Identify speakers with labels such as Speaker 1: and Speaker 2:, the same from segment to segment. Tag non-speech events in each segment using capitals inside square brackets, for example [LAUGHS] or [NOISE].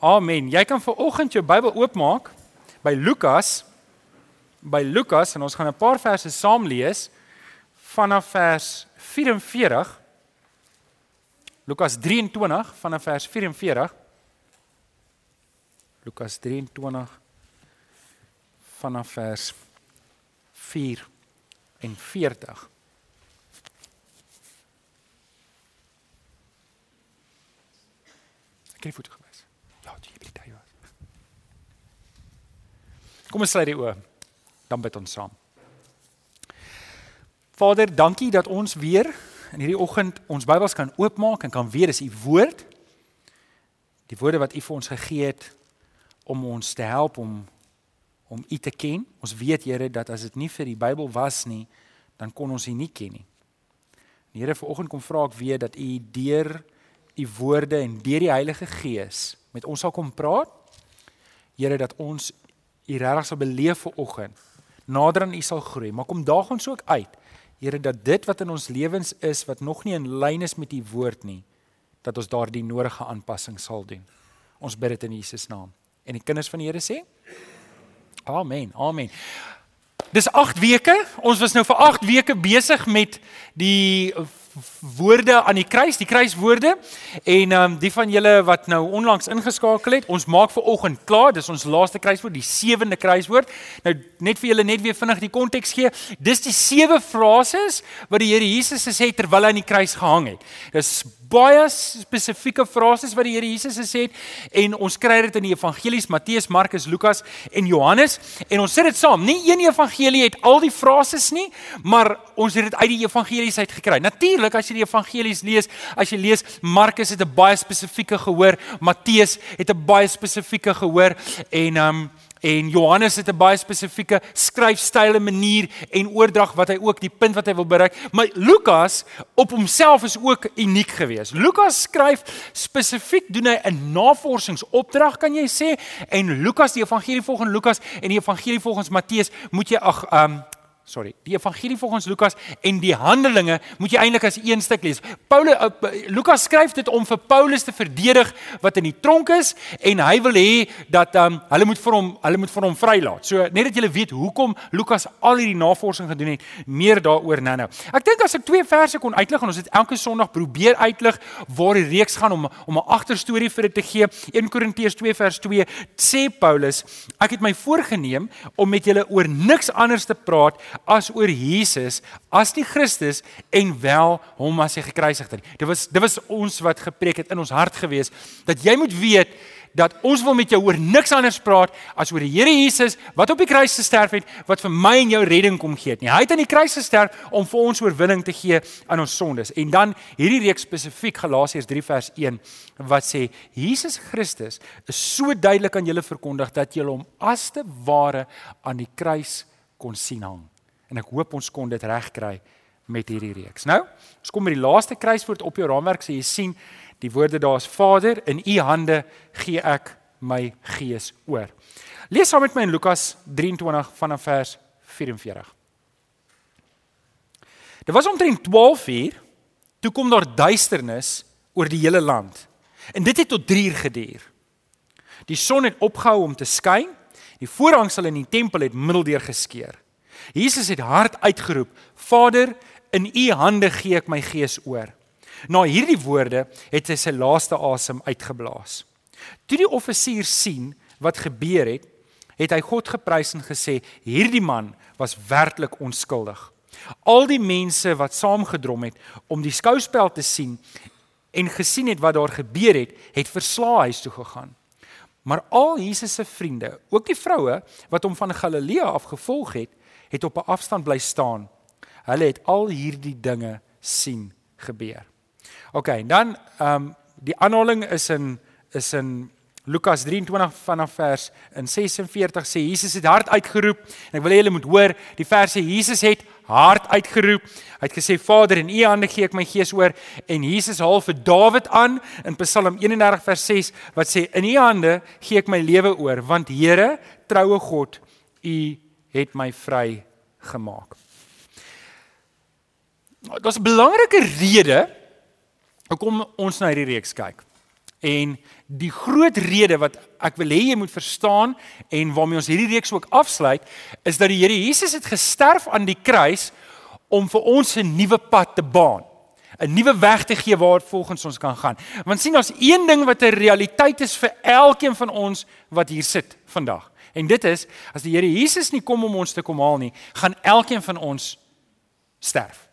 Speaker 1: Amen. Jy kan vir oggend jou Bybel oopmaak by Lukas by Lukas en ons gaan 'n paar verse saam lees vanaf vers 44 Lukas 23 vanaf vers 44 Lukas 23 vanaf vers 4 en 40 Ek het foto gewys. Ja, jy het dit was. Kom ons sluit die oë. Dan bid ons saam. Vader, dankie dat ons weer in hierdie oggend ons Bybels kan oopmaak en kan weet dis u woord. Die woorde wat u vir ons gegee het om ons te help om om u te ken. Ons weet Here dat as dit nie vir die Bybel was nie, dan kon ons u nie ken nie. Die Here vanoggend kom vra ek weer dat u deur u woorde en deur die Heilige Gees met ons sal kom praat. Here dat ons u regtig sal beleef vanoggend. Nader aan u sal groei, maar kom daag ons ook uit. Here dat dit wat in ons lewens is wat nog nie in lyn is met u woord nie, dat ons daardie nodige aanpassing sal doen. Ons bid dit in Jesus naam. En die kinders van die Here sê: Amen. Amen. Dis 8 weke. Ons was nou vir 8 weke besig met die woorde aan die kruis, die kruiswoorde. En ehm um, die van julle wat nou onlangs ingeskakel het, ons maak ver oggend klaar. Dis ons laaste kruiswoord, die sewende kruiswoord. Nou net vir julle net weer vinnig die konteks gee. Dis die sewe frases wat die Here Jesus gesê het terwyl hy aan die kruis gehang het. Dis baie spesifieke frases wat die Here Jesus gesê het en ons kry dit in die evangelies Matteus, Markus, Lukas en Johannes en ons sit dit saam. Nie een evangelie het al die frases nie, maar ons het dit uit die evangelies uit gekry. Natuurlik as jy die evangelies lees, as jy lees Markus het 'n baie spesifieke gehoor, Matteus het 'n baie spesifieke gehoor en ehm um, En Johannes het 'n baie spesifieke skryfstyl en manier en oordrag wat hy ook die punt wat hy wil bereik. Maar Lukas op homself is ook uniek geweest. Lukas skryf spesifiek doen hy 'n navorsingsopdrag kan jy sê en Lukas die evangelie volgens Lukas en die evangelie volgens Matteus moet jy ag um sorry, die evangelie volgens Lukas en die Handelinge moet jy eintlik as een stuk lees. Paulus uh, Lukas skryf dit om vir Paulus te verdedig wat in die tronk is en hy wil hê dat um, hulle moet vir hom hulle moet vir hom vrylaat. So net dat julle weet hoekom Lukas al hierdie navorsing gedoen het, meer daaroor nou-nou. Ek dink as ek twee verse kon uitlig en ons het elke Sondag probeer uitlig waar die reeks gaan om om 'n agterstorie vir dit te gee. 1 Korintiërs 2 vers 2 sê Paulus, ek het my voorgenem om met julle oor niks anders te praat as oor Jesus as die Christus en wel hom as hy gekruisig het. Dit was dit was ons wat gepreek het in ons hart gewees dat jy moet weet dat ons wil met jou oor niks anders praat as oor die Here Jesus wat op die kruis gesterf het wat vir my en jou redding kom gee het. Nie. Hy het aan die kruis gesterf om vir ons oorwinning te gee aan ons sondes. En dan hierdie reeks spesifiek Galasiërs 3 vers 1 wat sê Jesus Christus is so duidelik aan julle verkondig dat julle hom as te ware aan die kruis kon sien hang en ek hoop ons kon dit regkry met hierdie reeks. Nou, ons kom by die laaste kruiswoord op jou raamwerk, so jy sien die woorde daar's Vader, in u hande gee ek my gees oor. Lees saam met my in Lukas 23 vanaf vers 44. Dit was omtrent 12 uur toe kom daar duisternis oor die hele land. En dit het tot 3 uur geduur. Die son het opgehou om te skyn. Die voorhangsel in die tempel het middeldeur geskeur. Jesus het hard uitgeroep: "Vader, in U hande gee ek my gees oor." Na hierdie woorde het hy sy laaste asem uitgeblaas. Toe die offisier sien wat gebeur het, het hy God geprys en gesê: "Hierdie man was werklik onskuldig." Al die mense wat saamgedrom het om die skouspel te sien en gesien het wat daar gebeur het, het verslae huis toe gegaan. Maar al Jesus se vriende, ook die vroue wat hom van Galilea af gevolg het, het op 'n afstand bly staan. Hulle het al hierdie dinge sien gebeur. OK, dan ehm um, die aanhaling is in is in Lukas 23 vanaf vers in 46 sê Jesus het hard uitgeroep en ek wil hê julle moet hoor die vers sê Jesus het hard uitgeroep. Hy het gesê Vader in U hande gee ek my gees oor en Jesus haal vir Dawid aan in Psalm 31 vers 6 wat sê in U hande gee ek my lewe oor want Here troue God U het my vry gemaak. Daar's 'n belangrike rede hoekom ons na hierdie reeks kyk. En die groot rede wat ek wil hê jy moet verstaan en waarmee ons hierdie reeks ook afsluit, is dat die Here Jesus het gesterf aan die kruis om vir ons 'n nuwe pad te baan. 'n Nuwe weg te gee waar volgens ons kan gaan. Want sien, daar's een ding wat 'n realiteit is vir elkeen van ons wat hier sit vandag. En dit is as die Here Jesus nie kom om ons te kom haal nie, gaan elkeen van ons sterf.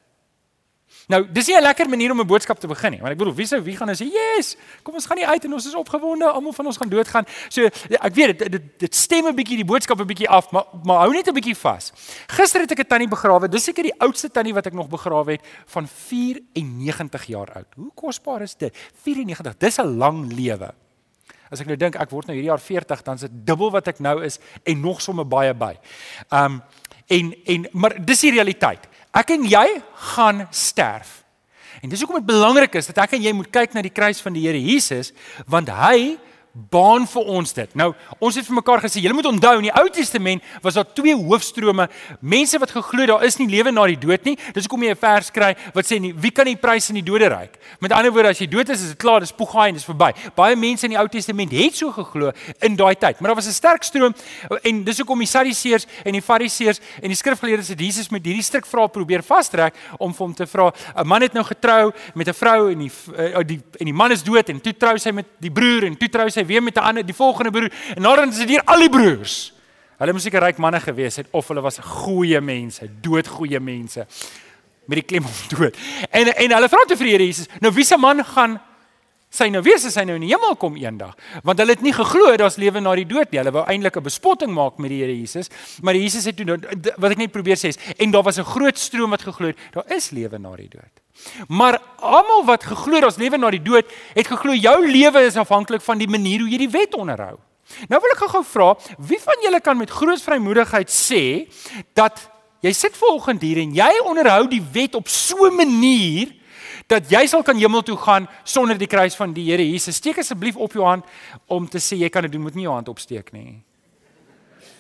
Speaker 1: Nou, dis nie 'n lekker manier om 'n boodskap te begin nie, want ek bedoel, wie sou wie gaan nou sê, "Yes, kom ons gaan nie uit en ons is opgewonde, almal van ons gaan doodgaan." So, ek weet dit dit, dit stem 'n bietjie die boodskap 'n bietjie af, maar maar hou net 'n bietjie vas. Gister het ek 'n tannie begrawe. Dis seker die oudste tannie wat ek nog begrawe het van 94 jaar oud. Hoe kosbaar is dit? 94. Dis 'n lang lewe. As ek nou dink ek word nou hierdie jaar 40, dan is dit dubbel wat ek nou is en nog sommer baie by. Um en en maar dis die realiteit. Ek en jy gaan sterf. En dis hoekom dit belangrik is dat ek en jy moet kyk na die kruis van die Here Jesus want hy baan vir ons dit. Nou, ons het vir mekaar gesê, julle moet onthou in die Ou Testament was daar twee hoofstrome. Mense wat geglo daar is nie lewe na die dood nie. Dis hoekom jy 'n vers kry wat sê nie wie kan die prys in die doderyk. Met ander woorde, as jy dood is, is dit klaar, dis poegaai en dis verby. Baie mense in die Ou Testament het so geglo in daai tyd, maar daar was 'n sterk stroom en dis hoekom die Sadduseërs en die Fariseërs en die skrifgeleerdes het Jesus met hierdie stuk vrae probeer vastrek om vir hom te vra. 'n Man het nou getrou met 'n vrou en die, uh, die en die man is dood en toe trou sy met die broer en toe trou sy weer met 'n ander die volgende broer en is dit hier al die broers. Hulle moes seker ryk manne gewees het of hulle was goeie mense, doodgoeie mense met die klem op dood. En en hulle vra te vir Here Jesus, nou wie se man gaan sy nou wees as hy nou in die hemel kom eendag? Want hulle het nie geglo daar's lewe na die dood nie. Hulle wou eintlik 'n bespotting maak met die Here Jesus, maar die Jesus het toe nou, wat ek net probeer sê is en daar was 'n groot stroom wat geglo het, daar is lewe na die dood. Maar almal wat geglo het ons lewe na die dood, het geglo jou lewe is afhanklik van die manier hoe jy die wet onderhou. Nou wil ek gou-gou vra, wie van julle kan met groot vrymoedigheid sê dat jy sit volgende hier en jy onderhou die wet op so 'n manier dat jy sal kan hemel toe gaan sonder die kruis van die Here Jesus. Steek asseblief op jou hand om te sê jy kan dit doen, moet nie jou hand opsteek nie.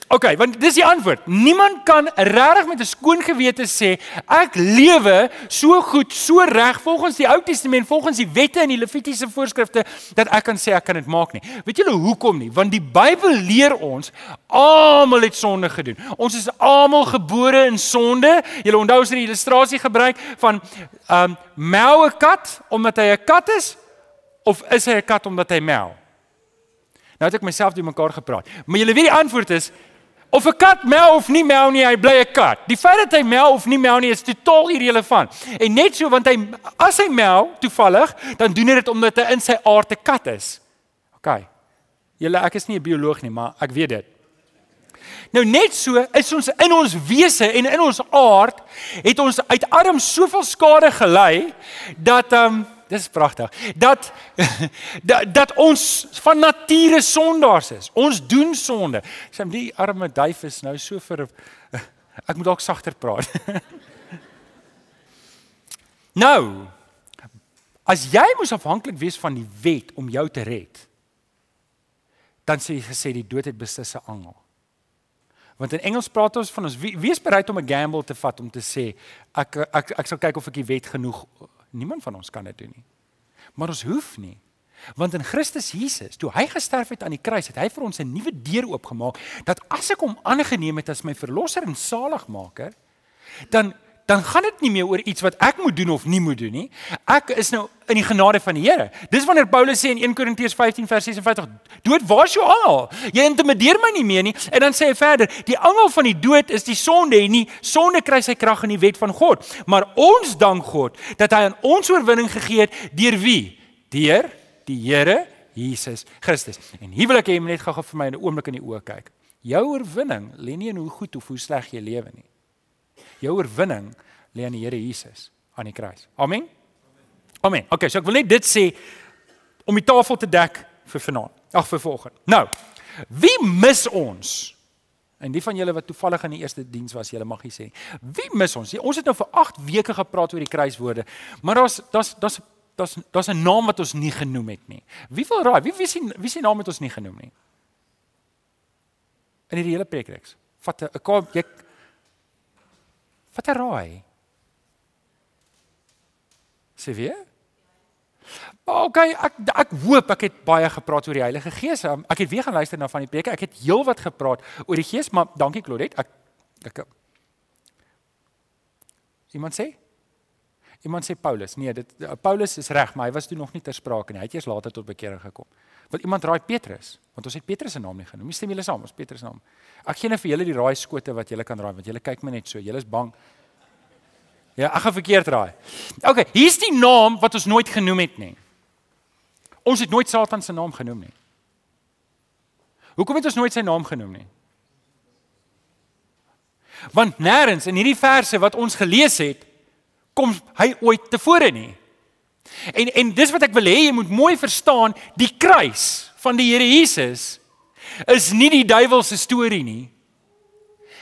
Speaker 1: OK, want dis die antwoord. Niemand kan regtig met 'n skoon gewete sê ek lewe so goed, so reg volgens die Ou Testament, volgens die wette en die Levitiese voorskrifte dat ek kan sê ek kan dit maak nie. Weet julle hoekom nie? Want die Bybel leer ons almal het sonde gedoen. Ons is almal gebore in sonde. Julle onthou as jy die illustrasie gebruik van um meoue kat omdat hy 'n kat is of is hy 'n kat omdat hy meow? Nou het ek myself die mekaar gepraat. Maar julle weet die antwoord is Of 'n kat mel of nie mel nie, hy bly 'n kat. Die feit dat hy mel of nie mel nie is totaal irrelevant. En net so want hy as hy mel toevallig, dan doen hy dit omdat hy in sy aard 'n kat is. OK. Julle ek is nie 'n bioloog nie, maar ek weet dit. Nou net so is ons in ons wese en in ons aard het ons uit arm soveel skade gelei dat ehm um, dis pragtig. Dat, [LAUGHS] dat dat ons van nature sondaars is. Ons doen sonde. Sê die arme duif is nou so vir [LAUGHS] ek moet dalk sagter praat. [LAUGHS] nou as jy moes afhanklik wees van die wet om jou te red, dan sê jy gesê die dood het beslis 'n angel. Want in Engels praat ons van ons wie, wie is bereid om 'n gamble te vat om te sê ek ek ek sal kyk of ek die wet genoeg Niemand van ons kan dit doen nie. Maar ons hoef nie. Want in Christus Jesus, toe hy gesterf het aan die kruis, het hy vir ons 'n nuwe deur oopgemaak dat as ek hom aangeneem het as my verlosser en saligmaker, dan dan gaan dit nie meer oor iets wat ek moet doen of nie moet doen nie. Ek is nou in die genade van die Here. Dis wanneer Paulus sê in 1 Korintiërs 15 vers 56, "Dood, waar is jou angel? Jy intimideer my nie meer nie." En dan sê hy verder, "Die angel van die dood is die sonde en nie sonde kry sy krag in die wet van God, maar ons dank God dat hy aan ons oorwinning gegee het deur wie? Deur die Here Jesus Christus." En hier wil ek hê jy moet net gou-gou vir my 'n oomblik in die oë kyk. Jou oorwinning lê nie in hoe goed of hoe sleg jy lewe nie. Jou oorwinning lê aan die Here Jesus aan die kruis. Amen. Amen. Okay, so ek wil net dit sê om die tafel te dek vir vanaand. Ag vir vanoggend. Nou, wie mis ons? En die van julle wat toevallig in die eerste diens was, julle mag hier sê. Wie mis ons? Ons het nou vir 8 weke gepraat oor die kruiswoorde, maar daar's daar's daar's daar's daar's 'n naam wat ons nie genoem het nie. Wie wil raai? Wie wie sien wie sien naam het ons nie genoem nie? In hierdie hele preekreeks. Vat 'n jy Wat 'n raai. Sê weer? Maar okay, ek ek hoop ek het baie gepraat oor die Heilige Gees. Um, ek het weer gaan luister na van die preke. Ek het heelwat gepraat oor die Gees, maar dankie Claudette. Ek ek Iemand sê? Iemand sê Paulus. Nee, dit Paulus is reg, maar hy was toe nog nie ter sprake nie. Hy het eers later tot bekering gekom. Wil iemand raai Petrus? Want ons het Petrus se naam nie genoem. Stem julle saam, ons Petrus naam. Ek gee net vir julle die raai skote wat julle kan raai, want julle kyk my net so. Julle is bang. Ja, ek gaan verkeerd raai. OK, hier's die naam wat ons nooit genoem het nie. Ons het nooit Satan se naam genoem nie. Hoekom het ons nooit sy naam genoem nie? Want nêrens in hierdie verse wat ons gelees het, kom hy ooit tevore nie. En en dis wat ek wil hê jy moet mooi verstaan, die kruis van die Here Jesus is nie die duiwel se storie nie.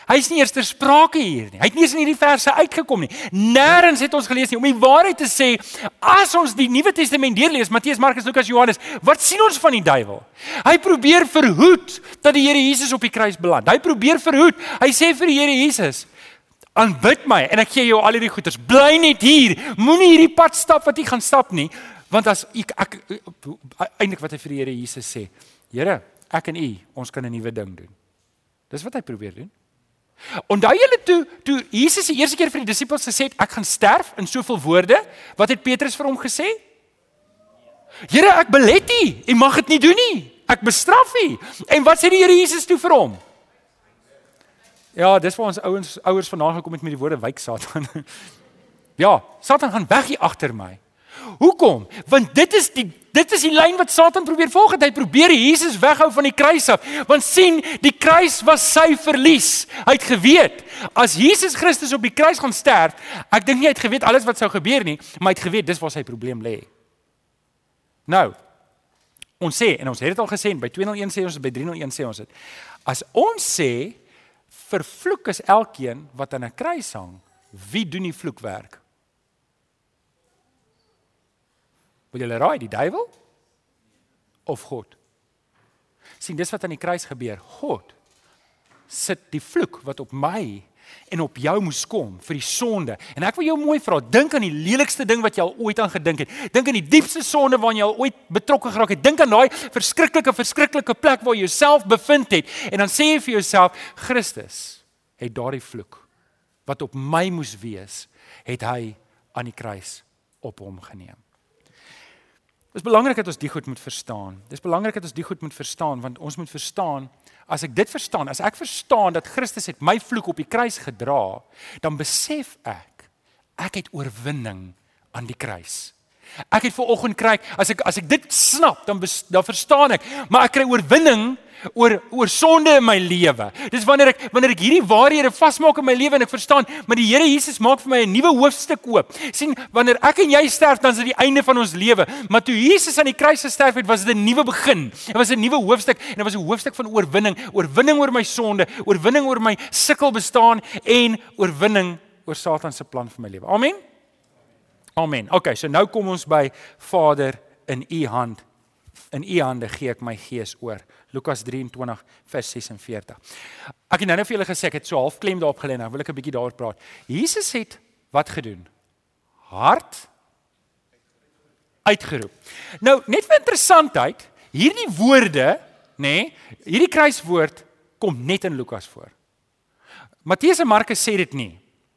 Speaker 1: Hy's nie eers ter sprake hier nie. Hy het nie eens in hierdie verse uitgekom nie. Nêrens het ons gelees nie om die waarheid te sê, as ons die Nuwe Testament deurlees, Matteus, Markus, Lukas, Johannes, wat sien ons van die duiwel? Hy probeer verhoed dat die Here Jesus op die kruis beland. Hy probeer verhoed. Hy sê vir die Here Jesus, aanbid my en ek gee jou al hierdie goeders. Bly net hier. Moenie hierdie pad stap wat jy gaan stap nie, want as ek, ek eintlik wat hy vir die Here Jesus sê, Here, ek en u, ons kan 'n nuwe ding doen. Dis wat hy probeer doen. Onthou julle toe toe Jesus die eerste keer vir die disippels gesê het ek gaan sterf in soveel woorde, wat het Petrus vir hom gesê? Here, ek belet U, U mag dit nie doen nie. Ek bestraf U. En wat sê die Here Jesus toe vir hom? Ja, dis waar ons ouens ouers vanaand gekom het met die woorde wyk Satan. [LAUGHS] ja, Satan gaan weg hier agter my. Hoekom? Want dit is die dit is die lyn wat Satan probeer volg. Hy probeer Jesus weghou van die kruis af. Want sien, die kruis was sy verlies. Hy het geweet as Jesus Christus op die kruis gaan sterf, ek dink nie hy het geweet alles wat sou gebeur nie, maar hy het geweet dis waar sy probleem lê. Nou, ons sê en ons het dit al gesê by 201 sê ons by 301 sê ons dit. As ons sê vervloek is elkeen wat aan 'n kruis hang, wie doen die vloekwerk? Wil julle raai, die duiwel of God? sien dis wat aan die kruis gebeur. God sit die vloek wat op my en op jou moes kom vir die sonde. En ek wil jou mooi vra, dink aan die lelikste ding wat jy al ooit aan gedink het. Dink aan die diepste sonde waarna jy al ooit betrokke geraak het. Dink aan daai verskriklike verskriklike plek waar jy jouself bevind het en dan sê jy vir jouself, Christus het daardie vloek wat op my moes wees, het hy aan die kruis op hom geneem. Dis belangrik dat ons die goed moet verstaan. Dis belangrik dat ons die goed moet verstaan want ons moet verstaan as ek dit verstaan, as ek verstaan dat Christus het my vloek op die kruis gedra, dan besef ek ek het oorwinning aan die kruis. Ek het ver oggend kry as ek as ek dit snap dan dan verstaan ek, maar ek kry oorwinning oor oor sonde in my lewe. Dis wanneer ek wanneer ek hierdie waarhede vasmaak in my lewe en ek verstaan, maar die Here Jesus maak vir my 'n nuwe hoofstuk oop. sien, wanneer ek en jy sterf, dan is dit die einde van ons lewe. Maar toe Jesus aan die kruis gesterf het, was dit 'n nuwe begin. Dit was 'n nuwe hoofstuk en dit was 'n hoofstuk van oorwinning, oorwinning oor my sonde, oorwinning oor my sukkel bestaan en oorwinning oor Satan se plan vir my lewe. Amen. Amen. Okay, so nou kom ons by Vader in U hand. In U hande gee ek my gees oor. Lukas 23 vers 46. Ek het nou net vir julle gesê ek het so half klem daarop gelê nou wil ek 'n bietjie daaroor praat. Jesus het wat gedoen? Hart uitgeroep. Nou net vir interessantheid, hierdie woorde, nê, nee, hierdie kruiswoord kom net in Lukas voor. Matteus en Markus sê dit nie.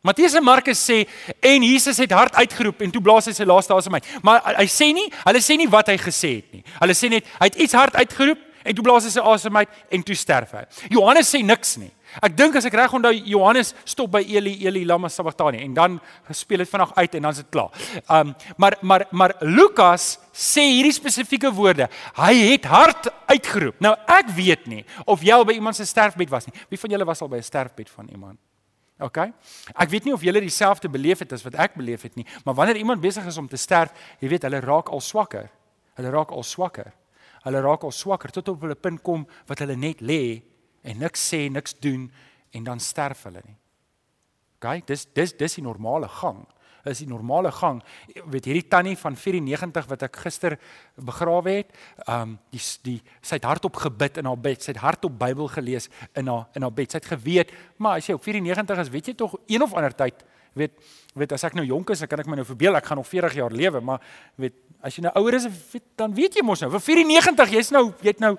Speaker 1: Matteus en Markus sê en Jesus het hard uitgeroep en toe blaas hy sy laaste asem uit. Maar hy sê nie, hulle sê nie wat hy gesê het nie. Hulle sê net hy het iets hard uitgeroep en toe blaas hy sy asem uit en toe sterf hy. Johannes sê niks nie. Ek dink as ek reg onthou Johannes stop by Eli Eli lama sabachthani en dan speel dit vanaand uit en dan is dit klaar. Um maar maar maar Lukas sê hierdie spesifieke woorde. Hy het hard uitgeroep. Nou ek weet nie of jy al by iemand se sterfbed was nie. Wie van julle was al by 'n sterfbed van iemand? OK. Ek weet nie of julle dieselfde beleef het as wat ek beleef het nie, maar wanneer iemand besig is om te sterf, jy weet hulle raak al swakker. Hulle raak al swakker hulle raak al swakker tot op 'n punt kom wat hulle net lê en niks sê, niks doen en dan sterf hulle nie. OK, dis dis dis die normale gang. Is die normale gang. Weet hierdie tannie van 94 wat ek gister begrawe het, ehm um, die die sy het hardop gebid in haar bed, sy het hardop Bybel gelees in haar in haar bed. Sy het geweet, maar as jy op 94 is, weet jy tog een of ander tyd weet weet as ek nou jonk is, dan kan ek my nou verbeel ek gaan nog 40 jaar lewe, maar weet As jy nou ouer is, dan weet jy mos nou. Vir 94, jy's nou jy't nou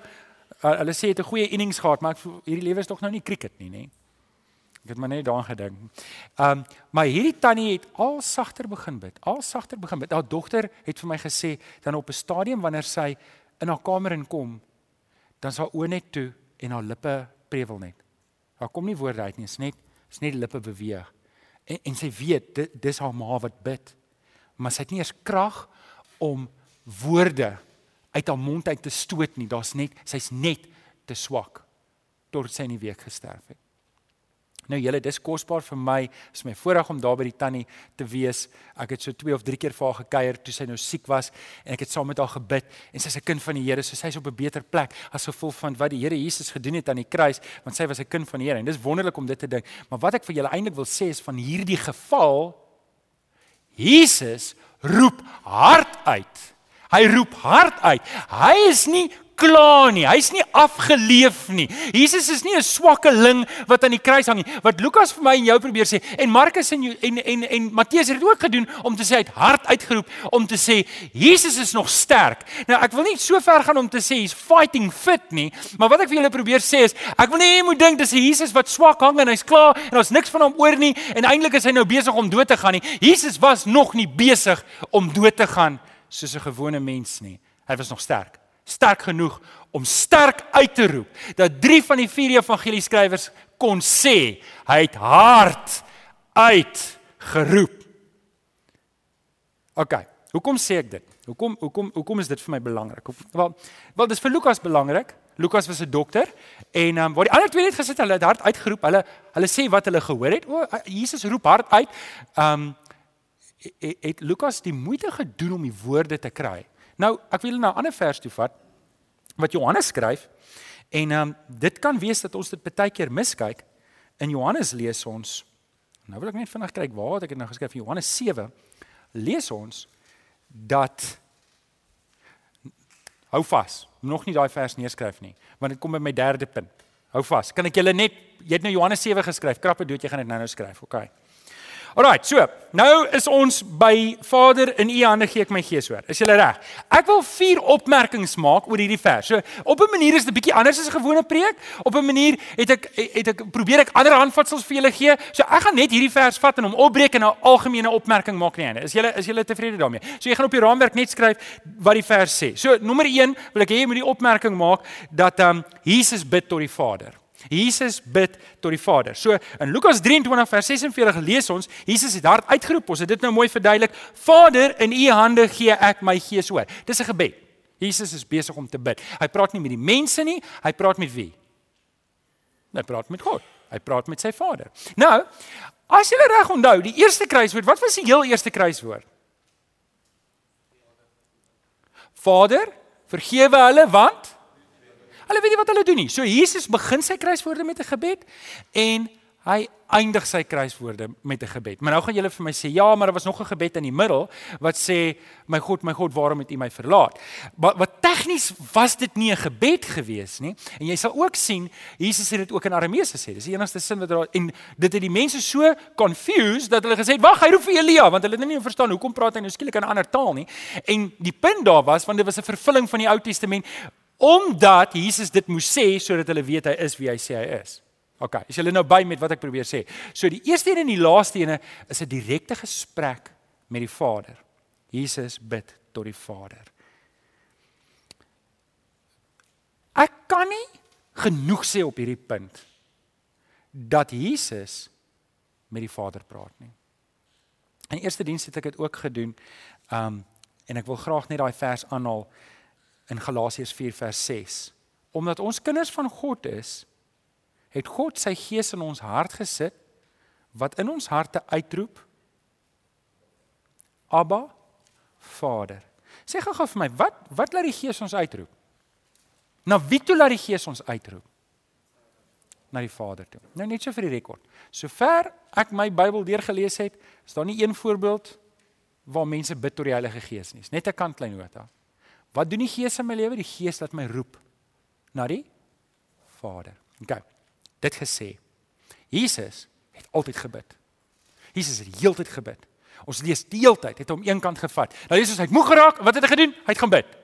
Speaker 1: hulle sê jy het 'n goeie innings gehad, maar ek hierdie lewe is tog nou nie cricket nie, nê? Ek het maar net daaraan gedink. Ehm um, maar hierdie tannie het al sagter begin bid. Al sagter begin bid. Haar dogter het vir my gesê dan op 'n stadium wanneer sy in haar kamer inkom, dan sal oë net toe en haar lippe prewel net. Daar kom nie woorde uit nie, is net is net lippe beweeg. En en sy weet dit dis haar ma wat bid. Maar sy het nie eens krag om woorde uit haar mond uit te stoot nie. Daar's net sy's net te swak tot sy in die week gesterf het. Nou julle, dis kosbaar vir my. Dit is my voorreg om daar by die tannie te wees. Ek het so 2 of 3 keer vir haar gekuier toe sy nou siek was en ek het saam met haar gebid en sy's 'n kind van die Here, so sy's op 'n beter plek as gevolg van wat die Here Jesus gedoen het aan die kruis, want sy was 'n kind van die Here en dis wonderlik om dit te dink. Maar wat ek vir julle eintlik wil sê is van hierdie geval Jesus roep hard uit. Hy roep hard uit. Hy is nie klaar nie. Hy's nie afgeleef nie. Jesus is nie 'n swakkeling wat aan die kruis hang nie. Wat Lukas vir my en jou probeer sê en Markus en en en en Matteus het dit ook gedoen om te sê hy het hard uitgeroep om te sê Jesus is nog sterk. Nou ek wil nie so ver gaan om te sê he's fighting fit nie, maar wat ek vir julle probeer sê is ek wil nie jy moet dink dis 'n Jesus wat swak hang en hy's klaar en ons niks van hom oor nie en eintlik is hy nou besig om dood te gaan nie. Jesus was nog nie besig om dood te gaan soos 'n gewone mens nie. Hy was nog sterk sterk genoeg om sterk uit te roep dat drie van die vier evangelie skrywers kon sê hy het hard uit geroep. OK. Hoekom sê ek dit? Hoekom hoekom hoekom is dit vir my belangrik? Wel, wel dis vir Lukas belangrik. Lukas was 'n dokter en um, waar die ander twee net gesit hulle het hard uitgeroep. Hulle hulle sê wat hulle gehoor het. O Jesus roep hard uit. Ehm um, het Lukas die moeite gedoen om die woorde te kry Nou, ek wil na 'n ander vers toe vat wat Johannes skryf. En ehm um, dit kan wees dat ons dit baie keer miskyk. In Johannes lees ons Nou wil ek net vinnig kyk waar het ek dit nou geskryf in Johannes 7 lees ons dat hou vas. Nog nie daai vers neerskryf nie, want dit kom by my derde punt. Hou vas. Kan ek julle net jy het nou Johannes 7 geskryf. Krappe dood, jy gaan dit nou nou skryf. OK. Alraai, so. Nou is ons by Vader in U hande gee ek my gees oor. Is julle reg? Ek wil vier opmerkings maak oor hierdie vers. So, op 'n manier is dit 'n bietjie anders as 'n gewone preek. Op 'n manier het ek het ek probeer ek ander handvatsels vir julle gee. So, ek gaan net hierdie vers vat en hom opbreek en 'n algemene opmerking maak nie einde. Is julle is julle tevrede daarmee? So, jy gaan op die raamwerk net skryf wat die vers sê. So, nommer 1 wil ek hê jy moet die opmerking maak dat ehm um, Jesus bid tot die Vader. Jesus bid tot die Vader. So in Lukas 23 vers 46 lees ons, Jesus het hard uitgeroep. Ons het dit nou mooi verduidelik. Vader, in U hande gee ek my gees oor. Dis 'n gebed. Jesus is besig om te bid. Hy praat nie met die mense nie, hy praat met wie? Hy praat met God. Hy praat met sy Vader. Nou, as jy reg onthou, die eerste kruiswoord, wat was die heel eerste kruiswoord? Vader, vergewe hulle want Hulle weet nie wat hulle doen nie. So Jesus begin sy kruiswoorde met 'n gebed en hy eindig sy kruiswoorde met 'n gebed. Maar nou gaan julle vir my sê, ja, maar daar was nog 'n gebed in die middel wat sê, my God, my God, waarom het U my verlaat? Maar wat tegnies was dit nie 'n gebed gewees nie. En jy sal ook sien, Jesus het dit ook in Aramees gesê. Dis die enigste sin wat daar en dit het die mense so confused dat hulle gesê het, "Wag, hy roep vir Elia," want hulle het nie verstaan hoekom praat hy nou skielik in 'n ander taal nie. En die punt daar was want dit was 'n vervulling van die Ou Testament omdat Jesus dit moes sê sodat hulle weet hy is wie hy sê hy is. OK, is julle nou by met wat ek probeer sê? So die eerste een en die laaste een is 'n direkte gesprek met die Vader. Jesus bid tot die Vader. Ek kan nie genoeg sê op hierdie punt dat Jesus met die Vader praat nie. In eerste diens het ek dit ook gedoen. Um en ek wil graag net daai vers aanhaal in Galasiërs 4 vers 6. Omdat ons kinders van God is, het God sy gees in ons hart gesit wat in ons harte uitroep Abba Vader. Sê gou-gou vir my, wat wat laat die Gees ons uitroep? Na wie toe laat die Gees ons uitroep? Na die Vader toe. Nou net so vir die rekord. Sover ek my Bybel deurgelees het, is daar nie een voorbeeld waar mense bid tot die Heilige Gees nie. Net 'n kant klein nota. Wat doen die Gees in my lewe? Die Gees laat my roep na die Vader. OK. Dit gesê. Jesus het altyd gebid. Jesus het heeltyd gebid. Ons lees die hele tyd, het hom eenkant gevat. Lees ons hy het moeg geraak, wat het hy gedoen? Hy het gaan bid.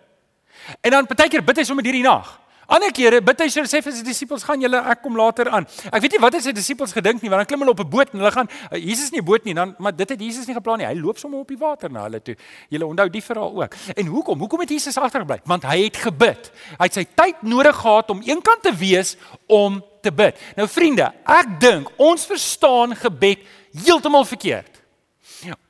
Speaker 1: En dan partykeer bid hy sommer hierdie nag. Ander kere bid hy sê vir sy disippels gaan julle ek kom later aan. Ek weet nie wat het sy disippels gedink nie, want dan klim hulle op 'n boot en hulle gaan uh, Jesus nie boot nie, dan maar dit het Jesus nie geplan nie. Hy loop sommer op die water na hulle toe. Julle onthou die verhaal ook. En hoekom? Hoekom het Jesus agtergebly? Want hy het gebid. Hy het sy tyd nodig gehad om eenkant te wees om te bid. Nou vriende, ek dink ons verstaan gebed heeltemal verkeerd.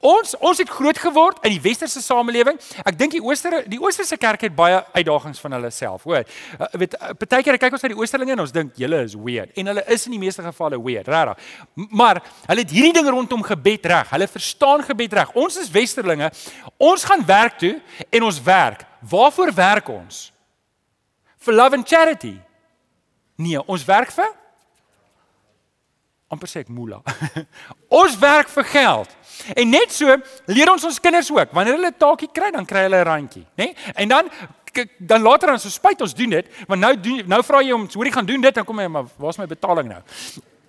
Speaker 1: Ons ons het groot geword in die westerse samelewing. Ek dink die ooster die oosterse kerk het baie uitdagings van hulle self, hoor. Uh, weet uh, partykeer kyk ons na die oosterlinge en ons dink julle is weird en hulle is in die meeste gevalle weird, regtig. Maar hulle het hierdie ding rondom gebed reg. Hulle verstaan gebed reg. Ons is westerlinge. Ons gaan werk toe en ons werk. Waarvoor werk ons? For love and charity. Nee, ons werk vir amper sê ek moola. [LAUGHS] ons werk vir geld. En net so leer ons ons kinders ook. Wanneer hulle 'n taakie kry, dan kry hulle 'n randjie, né? Nee? En dan dan later dan so spyt ons doen dit, want nou doen nou vra jy hom, hoorie gaan doen dit, dan kom hy maar waar's my betaling nou?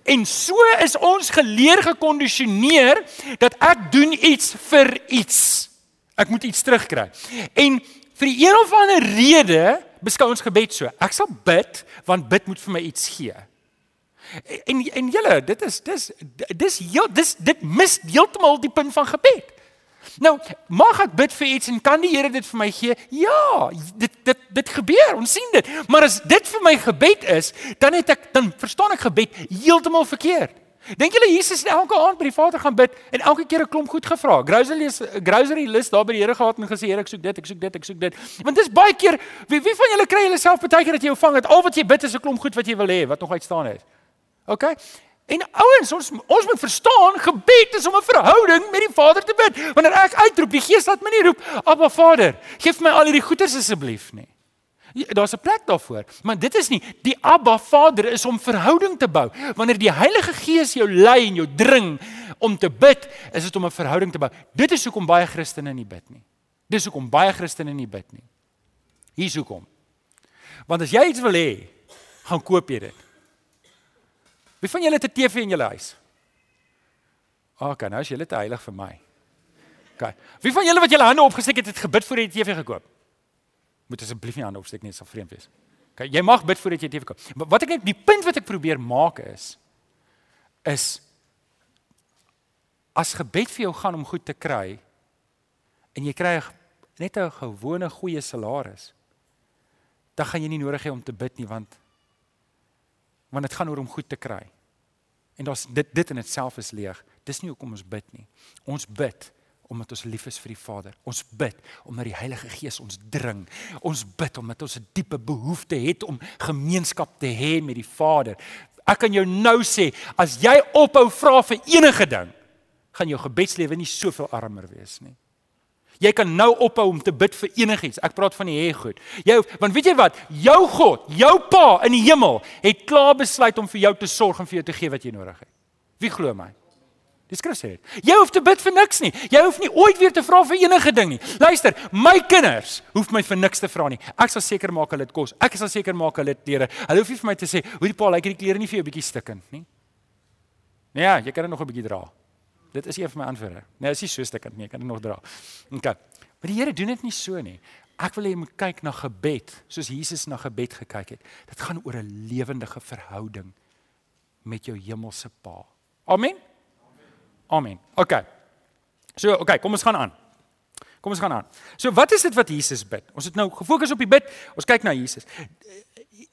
Speaker 1: En so is ons geleer gekondisioneer dat ek doen iets vir iets. Ek moet iets terugkry. En vir die een of ander rede beskou ons gebed so. Ek sal bid want bid moet vir my iets gee. En en julle, dit is dis dis heel dis dit mis heeltemal die punt van gebed. Nou, mag ek bid vir iets en kan die Here dit vir my gee? Ja, dit dit dit gebeur. Ons sien dit. Maar as dit vir my gebed is, dan het ek dan verstaan ek gebed heeltemal verkeerd. Dink julle Jesus het elke aand by die Vader gaan bid en elke keer 'n klomp goed gevra. Grocery is grocery list daar by die Here gehad en gesê Here ek soek dit, ek soek dit, ek soek dit. Want dis baie keer wie, wie van julle kry julle self baie keer dat jy ontvang het al wat jy bid is 'n klomp goed wat jy wil hê wat nog uitstaan is. OK? En ouens, ons ons moet verstaan, gebed is om 'n verhouding met die Vader te bid. Wanneer ek uitroep, die Gees laat my nie roep, "Abba Vader, gee vir my al hierdie goeders asseblief nie." Daar's 'n plek daarvoor, maar dit is nie die Abba Vader is om verhouding te bou. Wanneer die Heilige Gees jou lei en jou dring om te bid, is dit om 'n verhouding te bou. Dit is hoekom baie Christene nie bid nie. Dis hoekom baie Christene nie bid nie. Hier's hoekom. Want as jy iets wil hê, gaan koop jy dit. Wie van julle het 'n TV in julle huis? OK, nou is julle te heilig vir my. OK. Wie van julle wat julle hande opgesteek het, het gebid voor jy die TV gekoop? Moet asseblief nie hande opsteek nie, dit sal vreemd wees. OK, jy mag bid voor jy die TV koop. Maar wat ek net die punt wat ek probeer maak is is as gebed vir jou gaan om goed te kry en jy kry net 'n gewone goeie salaris, dan gaan jy nie nodig hê om te bid nie want want dit gaan oor om goed te kry. En daar's dit dit in itself is leeg. Dis nie hoekom ons bid nie. Ons bid omdat ons lief is vir die Vader. Ons bid omdat die Heilige Gees ons dring. Ons bid omdat ons 'n diepe behoefte het om gemeenskap te hê met die Vader. Ek kan jou nou sê, as jy ophou vra vir enige ding, gaan jou gebedslewe nie soveel armer wees nie. Jy kan nou ophou om te bid vir enigiets. Ek praat van die hê goed. Jou want weet jy wat? Jou God, jou Pa in die hemel het klaar besluit om vir jou te sorg en vir jou te gee wat jy nodig het. Wie glo my? Die skrif sê dit. Jy hoef te bid vir niks nie. Jy hoef nie ooit weer te vra vir enige ding nie. Luister, my kinders hoef my vir niks te vra nie. Ek sal seker maak hulle het kos. Ek sal seker maak hulle het klere. Hulle hoef nie vir my te sê, "Hoe die pa, lyk hierdie klere nie vir jou bietjie stikkend nie?" Nee, ja, jy kan dit nog 'n bietjie dra. Dit is een van my antwoorde. Nee, is nie so stukkend nie, ek kan dit nog dra. OK. Maar die Here doen dit nie so nie. Ek wil hê jy moet kyk na gebed soos Jesus na gebed gekyk het. Dit gaan oor 'n lewendige verhouding met jou hemelse Pa. Amen. Amen. OK. So, OK, kom ons gaan aan. Kom ons gaan aan. So, wat is dit wat Jesus bid? Ons het nou gefokus op die bid. Ons kyk na Jesus.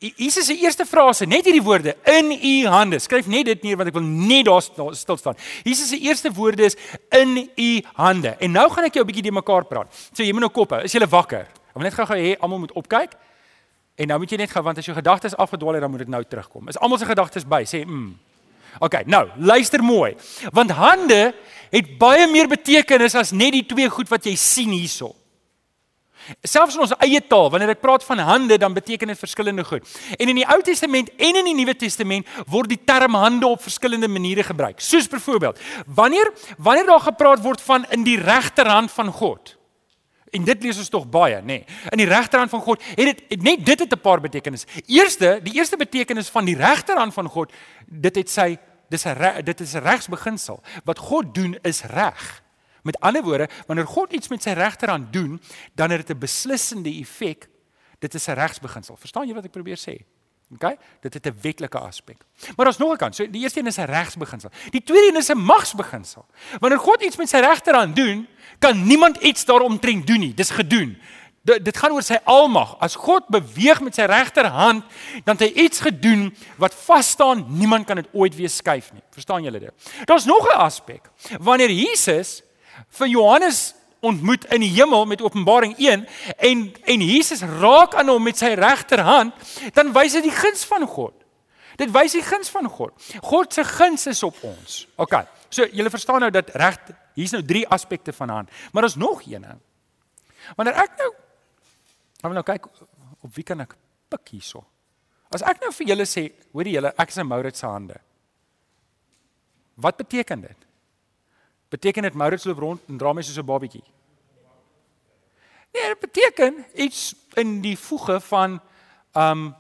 Speaker 1: Jesus se eerste frase, net hierdie woorde, in u hande. Skryf net dit neer want ek wil net daar stil staan. Jesus se eerste woorde is in u hande. En nou gaan ek jou 'n bietjie de mekaar praat. So jy moet nou kop hou. Is jy wakker? Ek wil net gou-gou hê almal moet opkyk. En nou moet jy net gou want as jou gedagtes afgedwaal het, dan moet dit nou terugkom. Is almal se gedagtes by? Sê mm. OK, nou, luister mooi. Want hande het baie meer betekenis as net die twee goed wat jy sien hierso. Selfs in ons eie taal, wanneer ek praat van hande, dan beteken dit verskillende goed. En in die Ou Testament en in die Nuwe Testament word die term hande op verskillende maniere gebruik. Soos byvoorbeeld, wanneer wanneer daar gepraat word van in die regterhand van God. En dit lees ons tog baie, nê. Nee. In die regterhand van God het dit net dit het 'n paar betekenisse. Eerste, die eerste betekenis van die regterhand van God, dit het sy dis 'n dit is 'n regsbeginsel. Wat God doen is reg. Met ander woorde, wanneer God iets met sy regterhand doen, dan het dit 'n beslissende effek. Dit is 'n regsbeginsel. Verstaan jy wat ek probeer sê? OK? Dit het 'n wetlike aspek. Maar daar's nog 'n kant. So die eerste een is 'n regsbeginsel. Die tweede een is 'n magsbeginsel. Wanneer God iets met sy regterhand doen, kan niemand iets daaromtrent doen nie. Dis gedoen. Dit dit gaan oor sy almag. As God beweeg met sy regterhand, dan het hy iets gedoen wat vas staan. Niemand kan dit ooit weer skuif nie. Verstaan julle dit? Daar's nog 'n aspek. Wanneer Jesus vir Johannes ontmoet in die hemel met Openbaring 1 en en Jesus raak aan hom met sy regterhand, dan wys dit die guns van God. Dit wys die guns van God. God se guns is op ons. OK. So julle verstaan nou dat reg hier's nou drie aspekte van hand, maar daar's nog een. Wanneer ek nou gaan nou kyk op wie kan ek pik hierso. As ek nou vir julle sê, hoorie julle, ek is in Maurits se hande. Wat beteken dit? Beteken dit Maurits loop rond en dra my soos 'n babietjie? Nee, dit beteken iets in die voege van um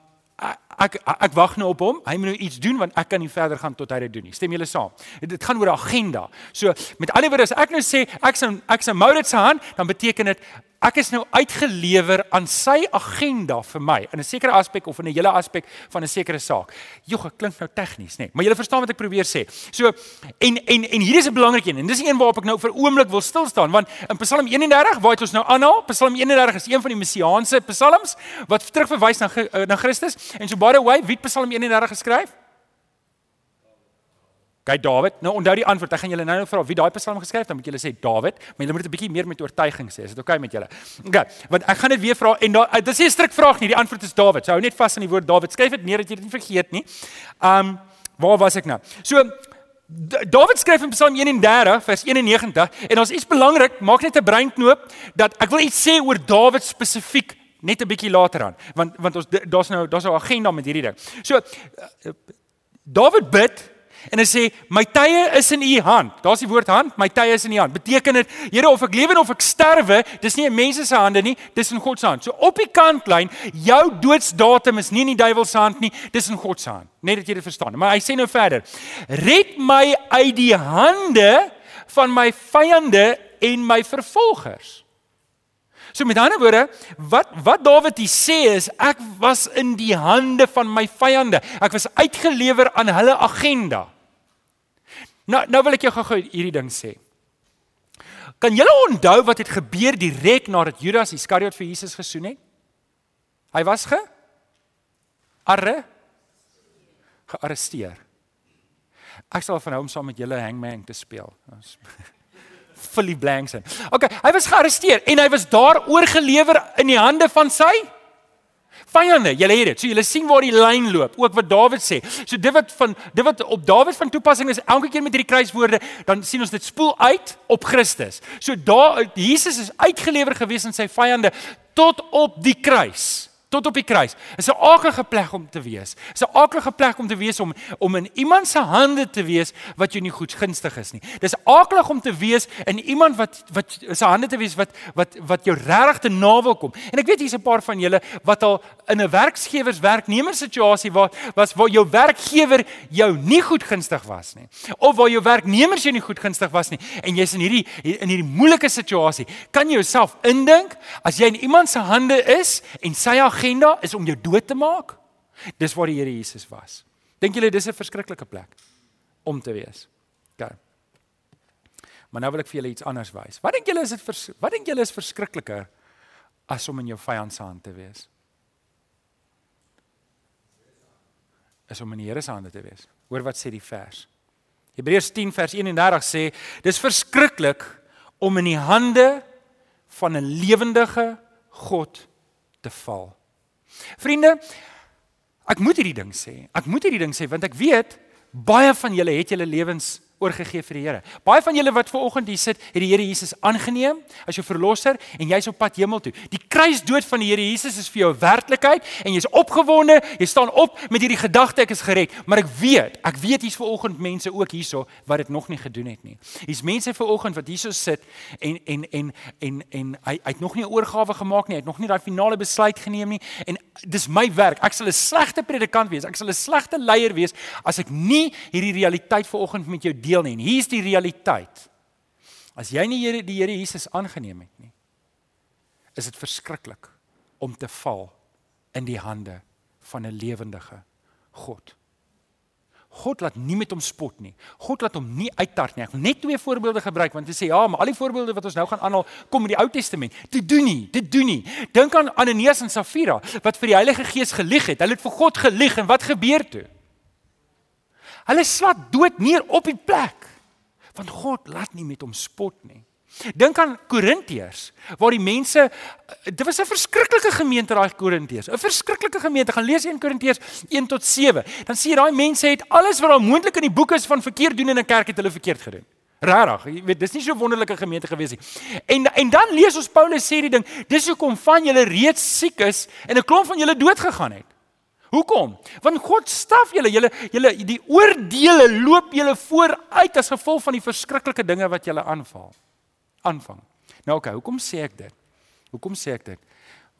Speaker 1: ek ek, wag nou op hom. Hy moet nou iets doen want ek kan nie verder gaan tot hy dit doen nie. Stem julle saam? Dit gaan oor 'n agenda. So met ander woorde as ek nou sê ek sou ek sou Maurits se hand, dan beteken dit ek is nou uitgelewer aan sy agenda vir my in 'n sekere aspek of in 'n hele aspek van 'n sekere saak. Jogg, dit klink nou tegnies, nê, nee, maar jy verstaan wat ek probeer sê. So en en en hier is 'n belangrike een en dis een waarop ek nou vir oomblik wil stil staan want in Psalm 31 waar dit ons nou aanhaal, Psalm 31 is een van die messiaanse psalms wat terugverwys na na Christus. En so by the way, wie het Psalm 31 geskryf? Kyk Dawid, nou onthou die antwoord. Ek gaan julle nou nou vra wie daai Psalm geskryf het, dan moet julle sê Dawid, maar julle moet dit 'n bietjie meer met oortuiging sê. Is dit oukei okay met julle? OK, want ek gaan dit weer vra en daar dis nie 'n stryk vraag nie. Die antwoord is Dawid. So hou net vas aan die woord Dawid. Skryf dit neer dat jy dit nie vergeet nie. Um waar was ek nou? So Dawid skryf in Psalm 31 vers 91 en ons iets belangrik, maak net 'n breinknoop dat ek wil iets sê oor Dawid spesifiek net 'n bietjie later aan want want ons daar's nou daar's nou 'n agenda met hierdie ding. So Dawid bid En hy sê my tye is in u hand. Daar's die woord hand, my tye is in u hand. Beteken dit Here of ek lewe of ek sterwe, dis nie in mense se hande nie, dis in God se hand. So op die kantlyn, jou doodsdatum is nie in die duiwel se hand nie, dis in God se hand. Net dat jy dit verstaan. Maar hy sê nou verder: Red my uit die hande van my vyande en my vervolgers. So met ander woorde, wat wat Dawid hier sê is ek was in die hande van my vyande. Ek was uitgelewer aan hulle agenda. Nou nou wil ek jou gou hierdie ding sê. Kan julle onthou wat het gebeur direk nadat Judas Iskariot vir Jesus gesoen het? Hy was ge arre gearresteer. Ek sal van hom saam met julle hangman te speel. Fully blanks in. Okay, hy was gearresteer en hy was daar oorgelewer in die hande van sy vyande. Julle het dit. So julle sien waar die lyn loop, ook wat Dawid sê. So dit wat van dit wat op Dawid van toepassing is elke keer met hierdie kruiswoorde, dan sien ons dit spoel uit op Christus. So daar Jesus is uitgelewer gewees aan sy vyande tot op die kruis tot op die kruis. Is 'n aardige plek om te wees. Is 'n aardige plek om te wees om om in iemand se hande te wees wat jou nie goedgunstig is nie. Dis aardig om te wees in iemand wat wat se hande te wees wat wat wat jou regtig te nawel kom. En ek weet hier's 'n paar van julle wat al in 'n werksgewers werknemer situasie waar was waar jou werkgewer jou nie goedgunstig was nie. Of waar jou werknemers jou nie goedgunstig was nie en jy's in hierdie in hierdie moeilike situasie. Kan jy jouself indink as jy in iemand se hande is en sy agenda is om jou dood te maak. Dis waar die Here Jesus was. Dink julle dis 'n verskriklike plek om te wees? OK. Maar nou wil ek vir julle iets anders wys. Wat dink julle is dit wat dink julle is verskrikliker as om in jou vyand se hand te wees? Is om in die Here se hande te wees. Hoor wat sê die vers. Hebreërs 10 vers 31 sê dis verskriklik om in die hande van 'n lewendige God te val. Vriende, ek moet hierdie ding sê. Ek moet hierdie ding sê want ek weet baie van julle het julle lewens oorgegee vir die Here. Baie van julle wat ver oggend hier sit, het die Here Jesus aangeneem as jou verlosser en jy's op pad hemel toe. Die kruisdood van die Here Jesus is vir jou werklikheid en jy's opgewonde, jy staan op met hierdie gedagte ek is gered, maar ek weet, ek weet hier's ver oggend mense ook hierso wat dit nog nie gedoen het nie. Hier's mense ver oggend wat hierso sit en en en en en hy hy het nog nie 'n oorgawe gemaak nie, hy het nog nie daai finale besluit geneem nie en dis my werk. Ek sal 'n slegte predikant wees, ek sal 'n slegte leier wees as ek nie hierdie realiteit ver oggend met jou deel nie. En hier's die realiteit. As jy nie Here die Here Jesus aangeneem het nie, is dit verskriklik om te val in die hande van 'n lewendige God. God laat nie met hom spot nie. God laat hom nie uittart nie. Ek wil net twee voorbeelde gebruik want jy sê ja, maar al die voorbeelde wat ons nou gaan aanhaal kom in die Ou Testament. Dit doen nie, dit doen nie. Dink aan Ananias en Safira wat vir die Heilige Gees gelieg het. Hulle het vir God gelieg en wat gebeur toe? Hulle slat dood neer op die plek. Want God laat nie met hom spot nie. Dink aan Korintiërs waar die mense dit was 'n verskriklike gemeente daai Korintiërs, 'n verskriklike gemeente. Gaan lees 1 Korintiërs 1 tot 7. Dan sien jy daai mense het alles wat daar moontlik in die boeke is van verkeerd doen in 'n kerk het hulle verkeerd gedoen. Rarig, jy weet, dis nie so wonderlike gemeente gewees nie. En en dan lees ons Paulus sê die ding, dis hoekom van julle reeds siek is en 'n klomp van julle dood gegaan het. Hoekom? Want God straf julle, julle julle die oordeele loop julle vooruit as gevolg van die verskriklike dinge wat julle aanval aanvang. Nou okay, hoekom sê ek dit? Hoekom sê ek dit?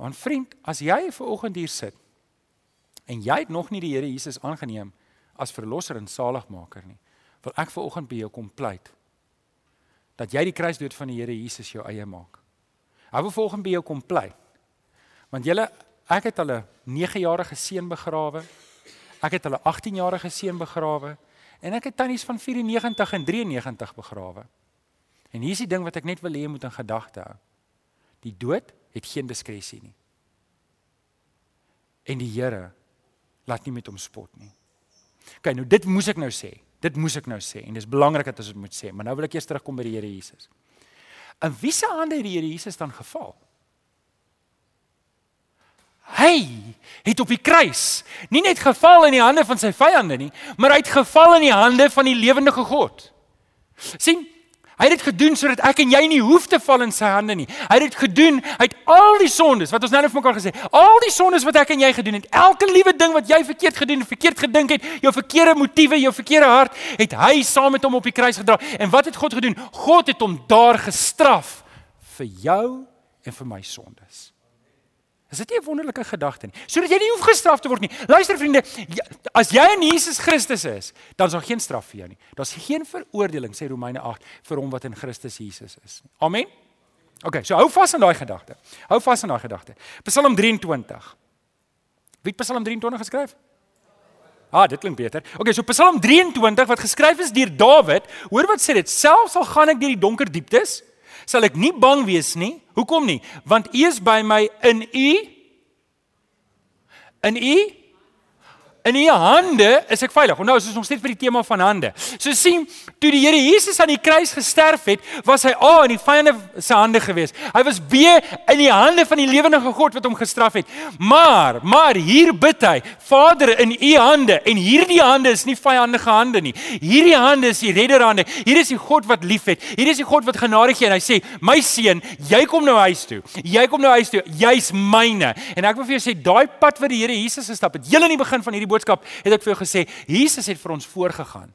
Speaker 1: Want vriend, as jy ver oggend hier sit en jy het nog nie die Here Jesus aangeneem as verlosser en saligmaker nie, wil ek ver oggend by jou kom pleit dat jy die kruisdood van die Here Jesus jou eie maak. Hy wil volgens by jou kom pleit. Want julle ek het hulle 9-jarige seun begrawe. Ek het hulle 18-jarige seun begrawe en ek het tannies van 94 en 93 begrawe. En hier is die ding wat ek net wil hê jy moet in gedagte hou. Die dood het geen diskresie nie. En die Here laat nie met hom spot nie. OK, nou dit moes ek nou sê. Dit moes ek nou sê en dis belangrik dat ons dit moet sê, maar nou wil ek eers terugkom by die Here Jesus. In wie se hande het die Here Jesus dan geval? Hy het op die kruis nie net geval in die hande van sy vyande nie, maar hy het geval in die hande van die lewende God. sien Hy het dit gedoen sodat ek en jy nie hoef te val in sy hande nie. Hy het dit gedoen uit al die sondes wat ons nou net vir mekaar gesê. Al die sondes wat ek en jy gedoen het, elke liewe ding wat jy verkeerd gedoen en verkeerd gedink het, jou verkeerde motiewe, jou verkeerde hart, het hy saam met hom op die kruis gedra. En wat het God gedoen? God het hom daar gestraf vir jou en vir my sondes. Is dit nie 'n wonderlike gedagte nie? Sodat jy nie hoef gestraf te word nie. Luister vriende, as jy in Jesus Christus is, dan is daar geen straf vir jou nie. Daar's geen veroordeling sê Romeine 8 vir hom wat in Christus Jesus is. Amen. OK, so hou vas aan daai gedagte. Hou vas aan daai gedagte. Psalm 23. Wie het Psalm 23 geskryf? Ah, dit klink beter. OK, so Psalm 23 wat geskryf is deur Dawid. Hoor wat sê dit? Selfs al gaan ek deur die donker dieptes, sal ek nie bang wees nie. Hoekom nie? Want U is by my in U in U In u hande is ek veilig. Is ons nog steeds by die tema van hande. So sien, toe die Here Jesus aan die kruis gesterf het, was hy A in die vyande se hande gewees. Hy was B in die hande van die lewende God wat hom gestraf het. Maar, maar hier bid hy, Vader, in u hande en hierdie hande is nie vyandige hande nie. Hierdie hande is die redderhande. Hier is die God wat liefhet. Hier is die God wat genadig is en hy sê, "My seun, jy kom nou huis toe. Jy kom nou huis toe. Jy's myne." En ek wil vir jou sê, daai pad wat die Here Jesus gestap het, heel in die begin van hierdie boodskap het ek vir jou gesê, Jesus het vir ons voorgegaan.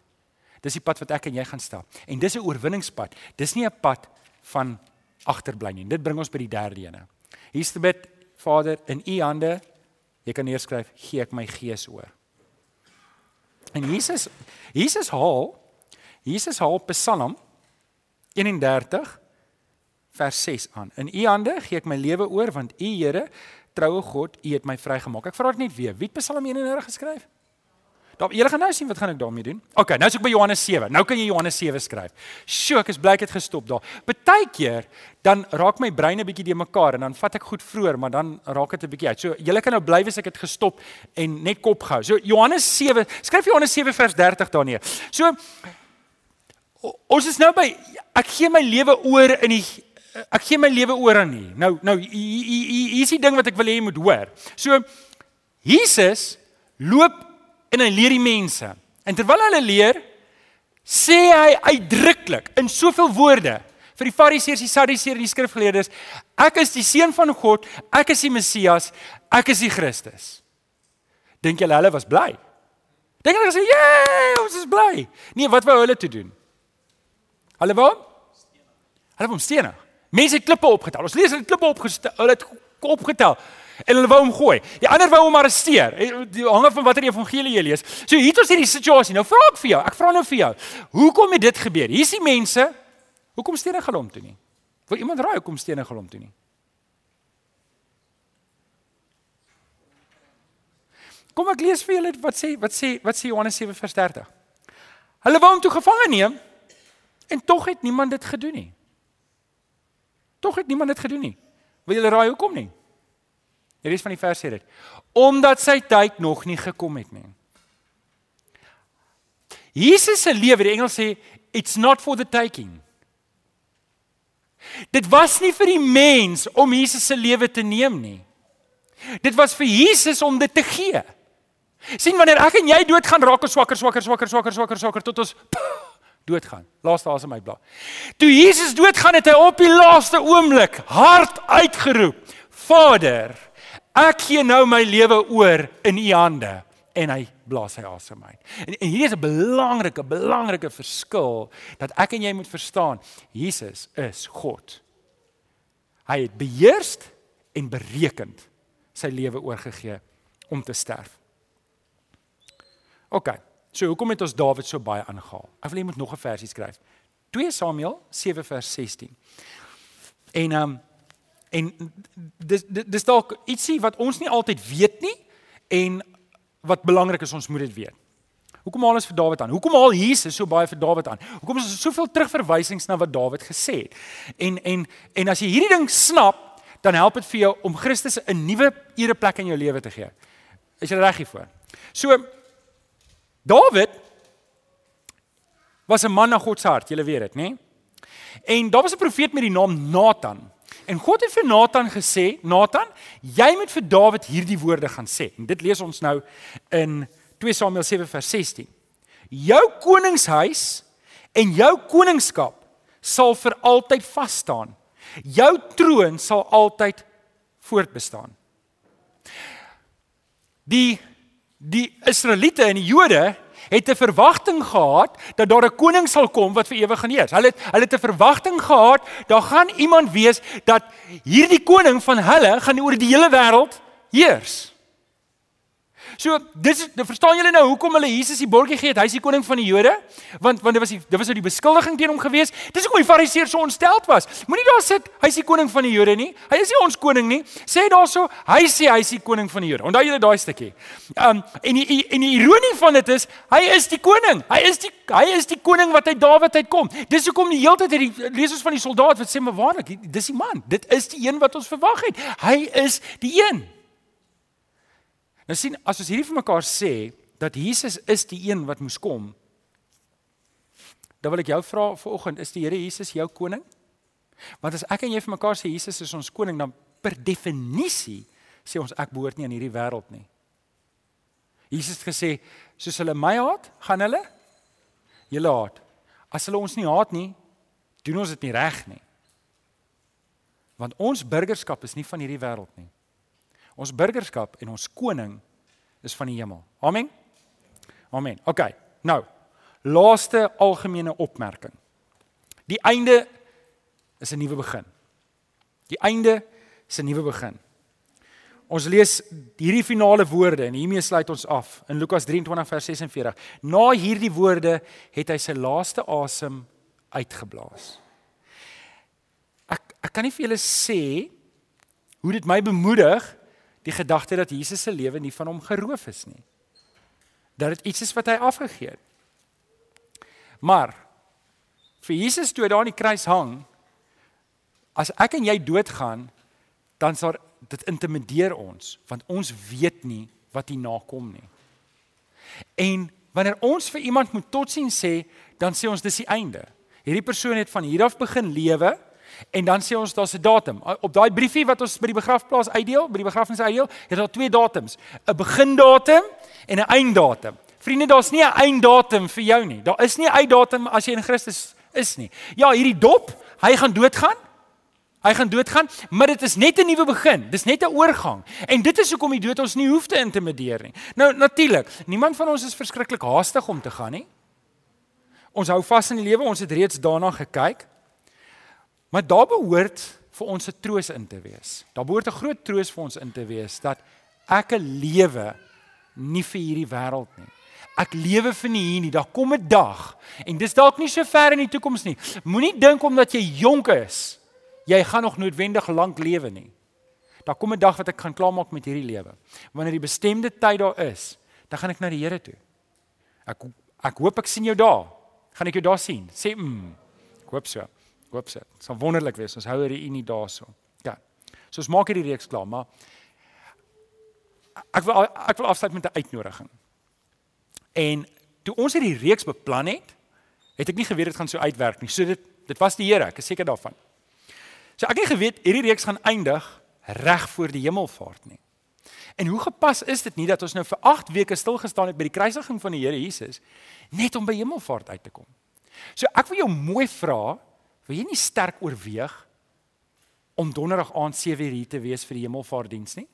Speaker 1: Dis die pad wat ek en jy gaan stap. En dis 'n oorwinningspad. Dis nie 'n pad van agterbly nie. Dit bring ons by die derde ene. Hier's die bid, Vader, in U hande. Jy kan neerskryf, gee ek my gees oor. En Jesus Jesus haal Jesus haal Psalm 31 vers 6 aan. In U hande gee ek my lewe oor want U Here troue God, U het my vrygemaak. Ek vra dit net weer. Wie het Psalm 91 geskryf? Daar julle gaan nou sien wat gaan ek daarmee doen. OK, nou is ek by Johannes 7. Nou kan jy Johannes 7 skryf. Sjoe, ek is bly ek het gestop daar. Partykeer dan raak my brein 'n bietjie de mekaar en dan vat ek goed vroeër, maar dan raak dit 'n bietjie uit. So julle kan nou bly wees ek het gestop en net kop gehou. So Johannes 7, skryf Johannes 7 vers 30 daar neer. So ons is nou by ek gee my lewe oor in die ek gee my lewe oor aan U. Nou nou hier is die ding wat ek wil hê jy moet hoor. So Jesus loop en hy leer die mense. En terwyl hulle leer, sê hy uitdruklik in soveel woorde vir die Fariseërs, die Sadduseërs en die skrifgeleerdes, ek is die seun van God, ek is die Messias, ek is die Christus. Dink julle hulle was bly? Dink hulle sê, "Jee, ons is bly." Nee, wat wou hulle toe doen? Hulle wou Hulle wou hom stenig. Mense het klippe opgetel. Ons lees hulle klippe opgestel. Hulle het opgetel en hulle wou hom gooi. Die ander wou hom arresteer. Die hang af van watter evangelie jy lees. So hier het ons hierdie situasie. Nou vra ek vir jou. Ek vra nou vir jou. Hoekom het dit gebeur? Hier is die mense. Hoekom stenig hulle hom toe nie? Wil iemand raai hoekom stenig hulle hom toe nie? Kom ek lees vir julle wat sê wat sê wat sê Johannes 7 vers 30. Hulle wou hom toe gevange neem en tog het niemand dit gedoen nie. Tog het niemand dit gedoen nie. Wil julle raai hoekom nie? Die res van die vers sê dit. Omdat sy tyd nog nie gekom het nie. Jesus se lewe, die engel sê it's not for the taking. Dit was nie vir die mens om Jesus se lewe te neem nie. Dit was vir Jesus om dit te gee sien wanneer ek en jy doodgaan raak ons swakker swakker swakker swakker swakker swakker tot ons doodgaan. Laaste asem uitblaas toe Jesus doodgaan het hy op die laaste oomblik hard uitgeroep Vader ek gee nou my lewe oor in u hande. En hy blaas sy asem uit. En, en hier is 'n belangrike belangrike verskil dat ek en jy moet verstaan Jesus is God. Hy het beheers en berekend sy lewe oorgegee om te sterf. OK. So hoekom het ons Dawid so baie aangehaal? Ek wil jy moet nog 'n versie skryf. 2 Samuel 7 vers 16. En ehm um, en dis dis dalk ietsie wat ons nie altyd weet nie en wat belangrik is ons moet dit weet. Hoekom haal ons vir Dawid aan? Hoekom haal Jesus so baie vir Dawid aan? Hoekom is daar soveel terugverwysings na wat Dawid gesê het? En en en as jy hierdie ding snap, dan help dit vir jou om Christus 'n nuwe ereplek in jou lewe te gee. Is jy reg hiervoor? So Dawid was 'n man na God se hart, julle weet dit, nê? En daar was 'n profeet met die naam Nathan. En God het vir Nathan gesê, Nathan, jy moet vir Dawid hierdie woorde gaan sê. En dit lees ons nou in 2 Samuel 7 vers 16. Jou koningshuis en jou koningskap sal vir altyd vas staan. Jou troon sal altyd voortbestaan. Die die Israeliete en die Jode het 'n verwagting gehad dat daar 'n koning sal kom wat vir ewig gaan heers. Hulle het hulle het 'n verwagting gehad daar gaan iemand wees dat hierdie koning van hulle gaan oor die hele wêreld heers. So dis nou verstaan julle nou hoekom hulle Jesus die bordjie gegee het. Hy is die koning van die Jode. Want want dit was die dit was nou die beskuldiging teen hom gewees. Dis hoekom die Fariseërs so ontsteld was. Moenie daar sit hy is die koning van die Jode nie. Hy is nie ons koning nie. Sê daarso hy sê hy is die koning van die Jode. Onthou julle daai stukkie. Um en die en die ironie van dit is hy is die koning. Hy is die hy is die koning wat uit Dawid uitkom. Dis hoekom die hele tyd hierdie lesers van die soldaat wat sê maar waarlik, dis die man. Dit is die een wat ons verwag het. Hy is die een. Nou sien, as ons hierdie vir mekaar sê dat Jesus is die een wat moes kom, dan wil ek jou vra vanoggend, is die Here Jesus jou koning? Want as ek en jy vir mekaar sê Jesus is ons koning, dan per definisie sê ons ek behoort nie aan hierdie wêreld nie. Jesus het gesê, soos hulle my haat, gaan hulle julle haat. As hulle ons nie haat nie, doen ons dit nie reg nie. Want ons burgerskap is nie van hierdie wêreld nie. Ons burgerskap en ons koning is van die hemel. Amen. Amen. OK. Nou, laaste algemene opmerking. Die einde is 'n nuwe begin. Die einde is 'n nuwe begin. Ons lees hierdie finale woorde en hiermee sluit ons af in Lukas 23 vers 46. Na hierdie woorde het hy sy laaste asem uitgeblaas. Ek ek kan nie vir julle sê hoe dit my bemoedig die gedagte dat Jesus se lewe nie van hom geroof is nie. Dat dit iets is wat hy afgegee het. Maar vir Jesus toe daar aan die kruis hang, as ek en jy doodgaan, dan sal dit intimideer ons, want ons weet nie wat hier na kom nie. En wanneer ons vir iemand moet totsiens sê, dan sê ons dis die einde. Hierdie persoon het van hier af begin lewe En dan sê ons daar's 'n datum. Op daai briefie wat ons by die begrafplaas uitdeel, by die begrafnis uitdeel, het daar twee datums: 'n begindatum en 'n einddatum. Vriende, daar's nie 'n einddatum vir jou nie. Daar is nie 'n einddatum as jy in Christus is nie. Ja, hierdie dop, hy gaan doodgaan. Hy gaan doodgaan, maar dit is net 'n nuwe begin. Dis net 'n oorgang. En dit is hoekom die dood ons nie hoef te intimideer nie. Nou natuurlik, niemand van ons is verskriklik haastig om te gaan nie. Ons hou vas in die lewe, ons het reeds daarna gekyk. Maar daar behoort vir ons 'n troos in te wees. Daar behoort 'n groot troos vir ons in te wees dat ek 'n lewe nie vir hierdie wêreld nie. Ek lewe vir nie hier nie. Daar kom 'n dag en dis dalk nie so ver in die toekoms nie. Moenie dink omdat jy jonk is, jy gaan nog noodwendig lank lewe nie. Daar kom 'n dag wat ek gaan klaarmaak met hierdie lewe. Wanneer die bestemde tyd daar is, dan gaan ek na die Here toe. Ek ek hoop ek sien jou daar. Gaan ek jou daar sien? Sê mm. Ek hoop so. Hoop so. Dit sal wonderlik wees. Ons hou hierdie unie daarso. Ja. So ons maak hierdie reeks klaar, maar ek wil ek wil afsluit met 'n uitnodiging. En toe ons hierdie reeks beplan het, het ek nie geweet dit gaan so uitwerk nie. So dit dit was die Here, ek is seker daarvan. So ek het geweet hierdie reeks gaan eindig reg voor die hemelvaart nie. En hoe gepas is dit nie dat ons nou vir 8 weke stil gestaan het by die kruisiging van die Here Jesus net om by hemelvaart uit te kom. So ek wil jou mooi vra, wil jy nie sterk oorweeg om donderdag aand 7:00 hier te wees vir die hemelvaartdiens nie?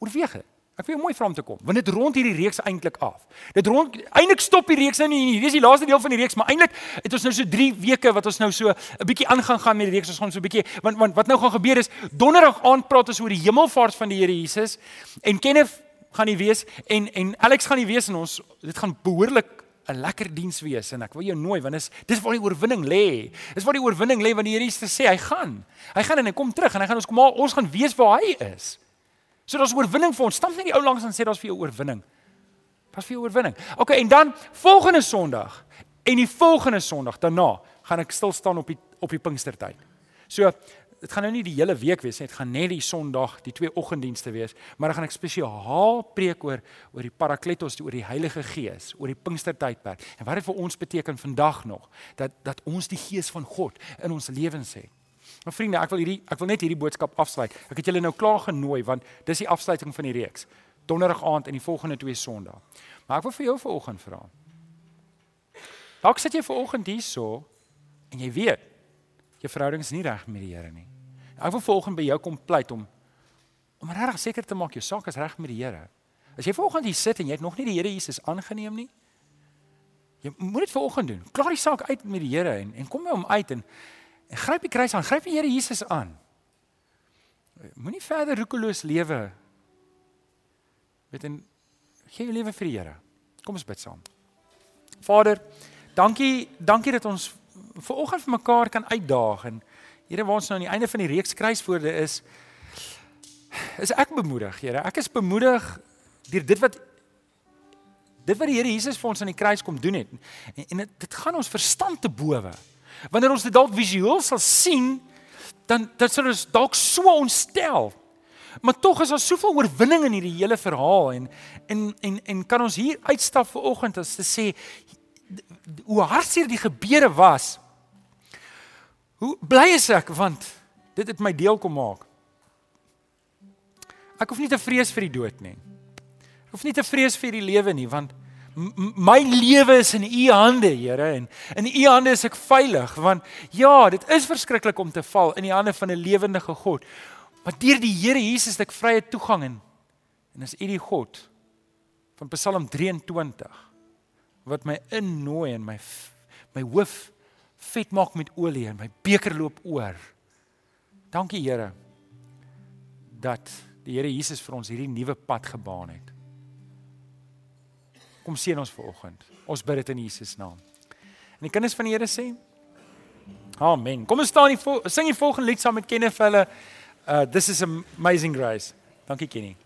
Speaker 1: Oorweeg dit. Ek wil jou mooi vra om te kom, want dit rond hierdie reeks eintlik af. Dit rond eintlik stop die reeks nou nie hier. Dis die laaste deel van die reeks, maar eintlik het ons nou so 3 weke wat ons nou so 'n bietjie aangaan gaan met die reeks. Ons gaan so 'n bietjie want want wat nou gaan gebeur is donderdag aand praat ons oor die hemelvaart van die Here Jesus en Kenneth gaan nie wees en en Alex gaan nie wees en ons dit gaan behoorlik 'n lekker diens wees en ek wil jou nooi want dis dis waar die oorwinning lê. Dis waar die oorwinning lê want die Here sê hy gaan. Hy gaan en hy kom terug en hy gaan ons kom ons gaan weet waar hy is. So daar's oorwinning vir ons. Stamp net die ou langs en sê daar's vir jou oorwinning. Pas vir jou oorwinning. Okay, en dan volgende Sondag en die volgende Sondag daarna gaan ek stil staan op die op die Pinkstertyd. So dit gaan nou nie die hele week wees nie, dit gaan net die Sondag, die twee oggenddienste wees, maar dan gaan ek spesiaal preek oor oor die Parakletos, oor die Heilige Gees, oor die Pinkstertydperk. En wat dit vir ons beteken vandag nog dat dat ons die Gees van God in ons lewens het. Maar vriende, ek wil hierdie ek wil net hierdie boodskap afsluit. Ek het julle nou klaar genooi want dis die afsluiting van die reeks. Donderdag aand en die volgende twee Sondae. Maar ek wil vir jou vanoggend vra. Dalk sit jy vanoggend hierso en jy weet jou verhouding is nie reg met die Here nie. Ek wil vanoggend by jou kom pleit om om regtig seker te maak jou saak is reg met die Here. As jy vanoggend hier sit en jy het nog nie die Here Jesus aangeneem nie, jy moet dit vanoggend doen. Klaar die saak uit met die Here en en kom by hom uit en En gryp die kruis aan, gryp die Here Jesus aan. Moenie verder roekeloos lewe. Weet en gee jou lewe vir die Here. Kom ons bid saam. Vader, dankie, dankie dat ons ver oggend vir mekaar kan uitdaag en Here waar ons nou aan die einde van die reeks kruisvoorde is, is ek bemoedig, Here. Ek is bemoedig deur dit wat dit wat die Here Jesus vir ons aan die kruis kom doen het. En, en dit, dit gaan ons verstand te bowe. Wanneer ons dit dalk visueel sal sien, dan dan sal ons dalk so ontstel. Maar tog is daar soveel oorwinning in hierdie hele verhaal en en en en kan ons hier uitstap vir oggend as te sê hoe hartseer die gebeure was. Hoe bly is ek want dit het my deel kom maak. Ek hoef nie te vrees vir die dood nie. Ek hoef nie te vrees vir die lewe nie want my lewe is in u hande, Here, en in u hande is ek veilig want ja, dit is verskriklik om te val in die hande van 'n lewende God. Maar deur die Here Jesus het ek vrye toegang en en is u die God van Psalm 23 wat my innooi en my my hoof vet maak met olie en my beker loop oor. Dankie Here dat die Here Jesus vir ons hierdie nuwe pad gebaan het. Kom seën ons vanoggend. Ons bid dit in Jesus naam. En die kinders van die Here sê Amen. Kom ons staan hier sing die volgende lied saam met Kenneth hulle uh this is amazing grace. Dankie Kenny.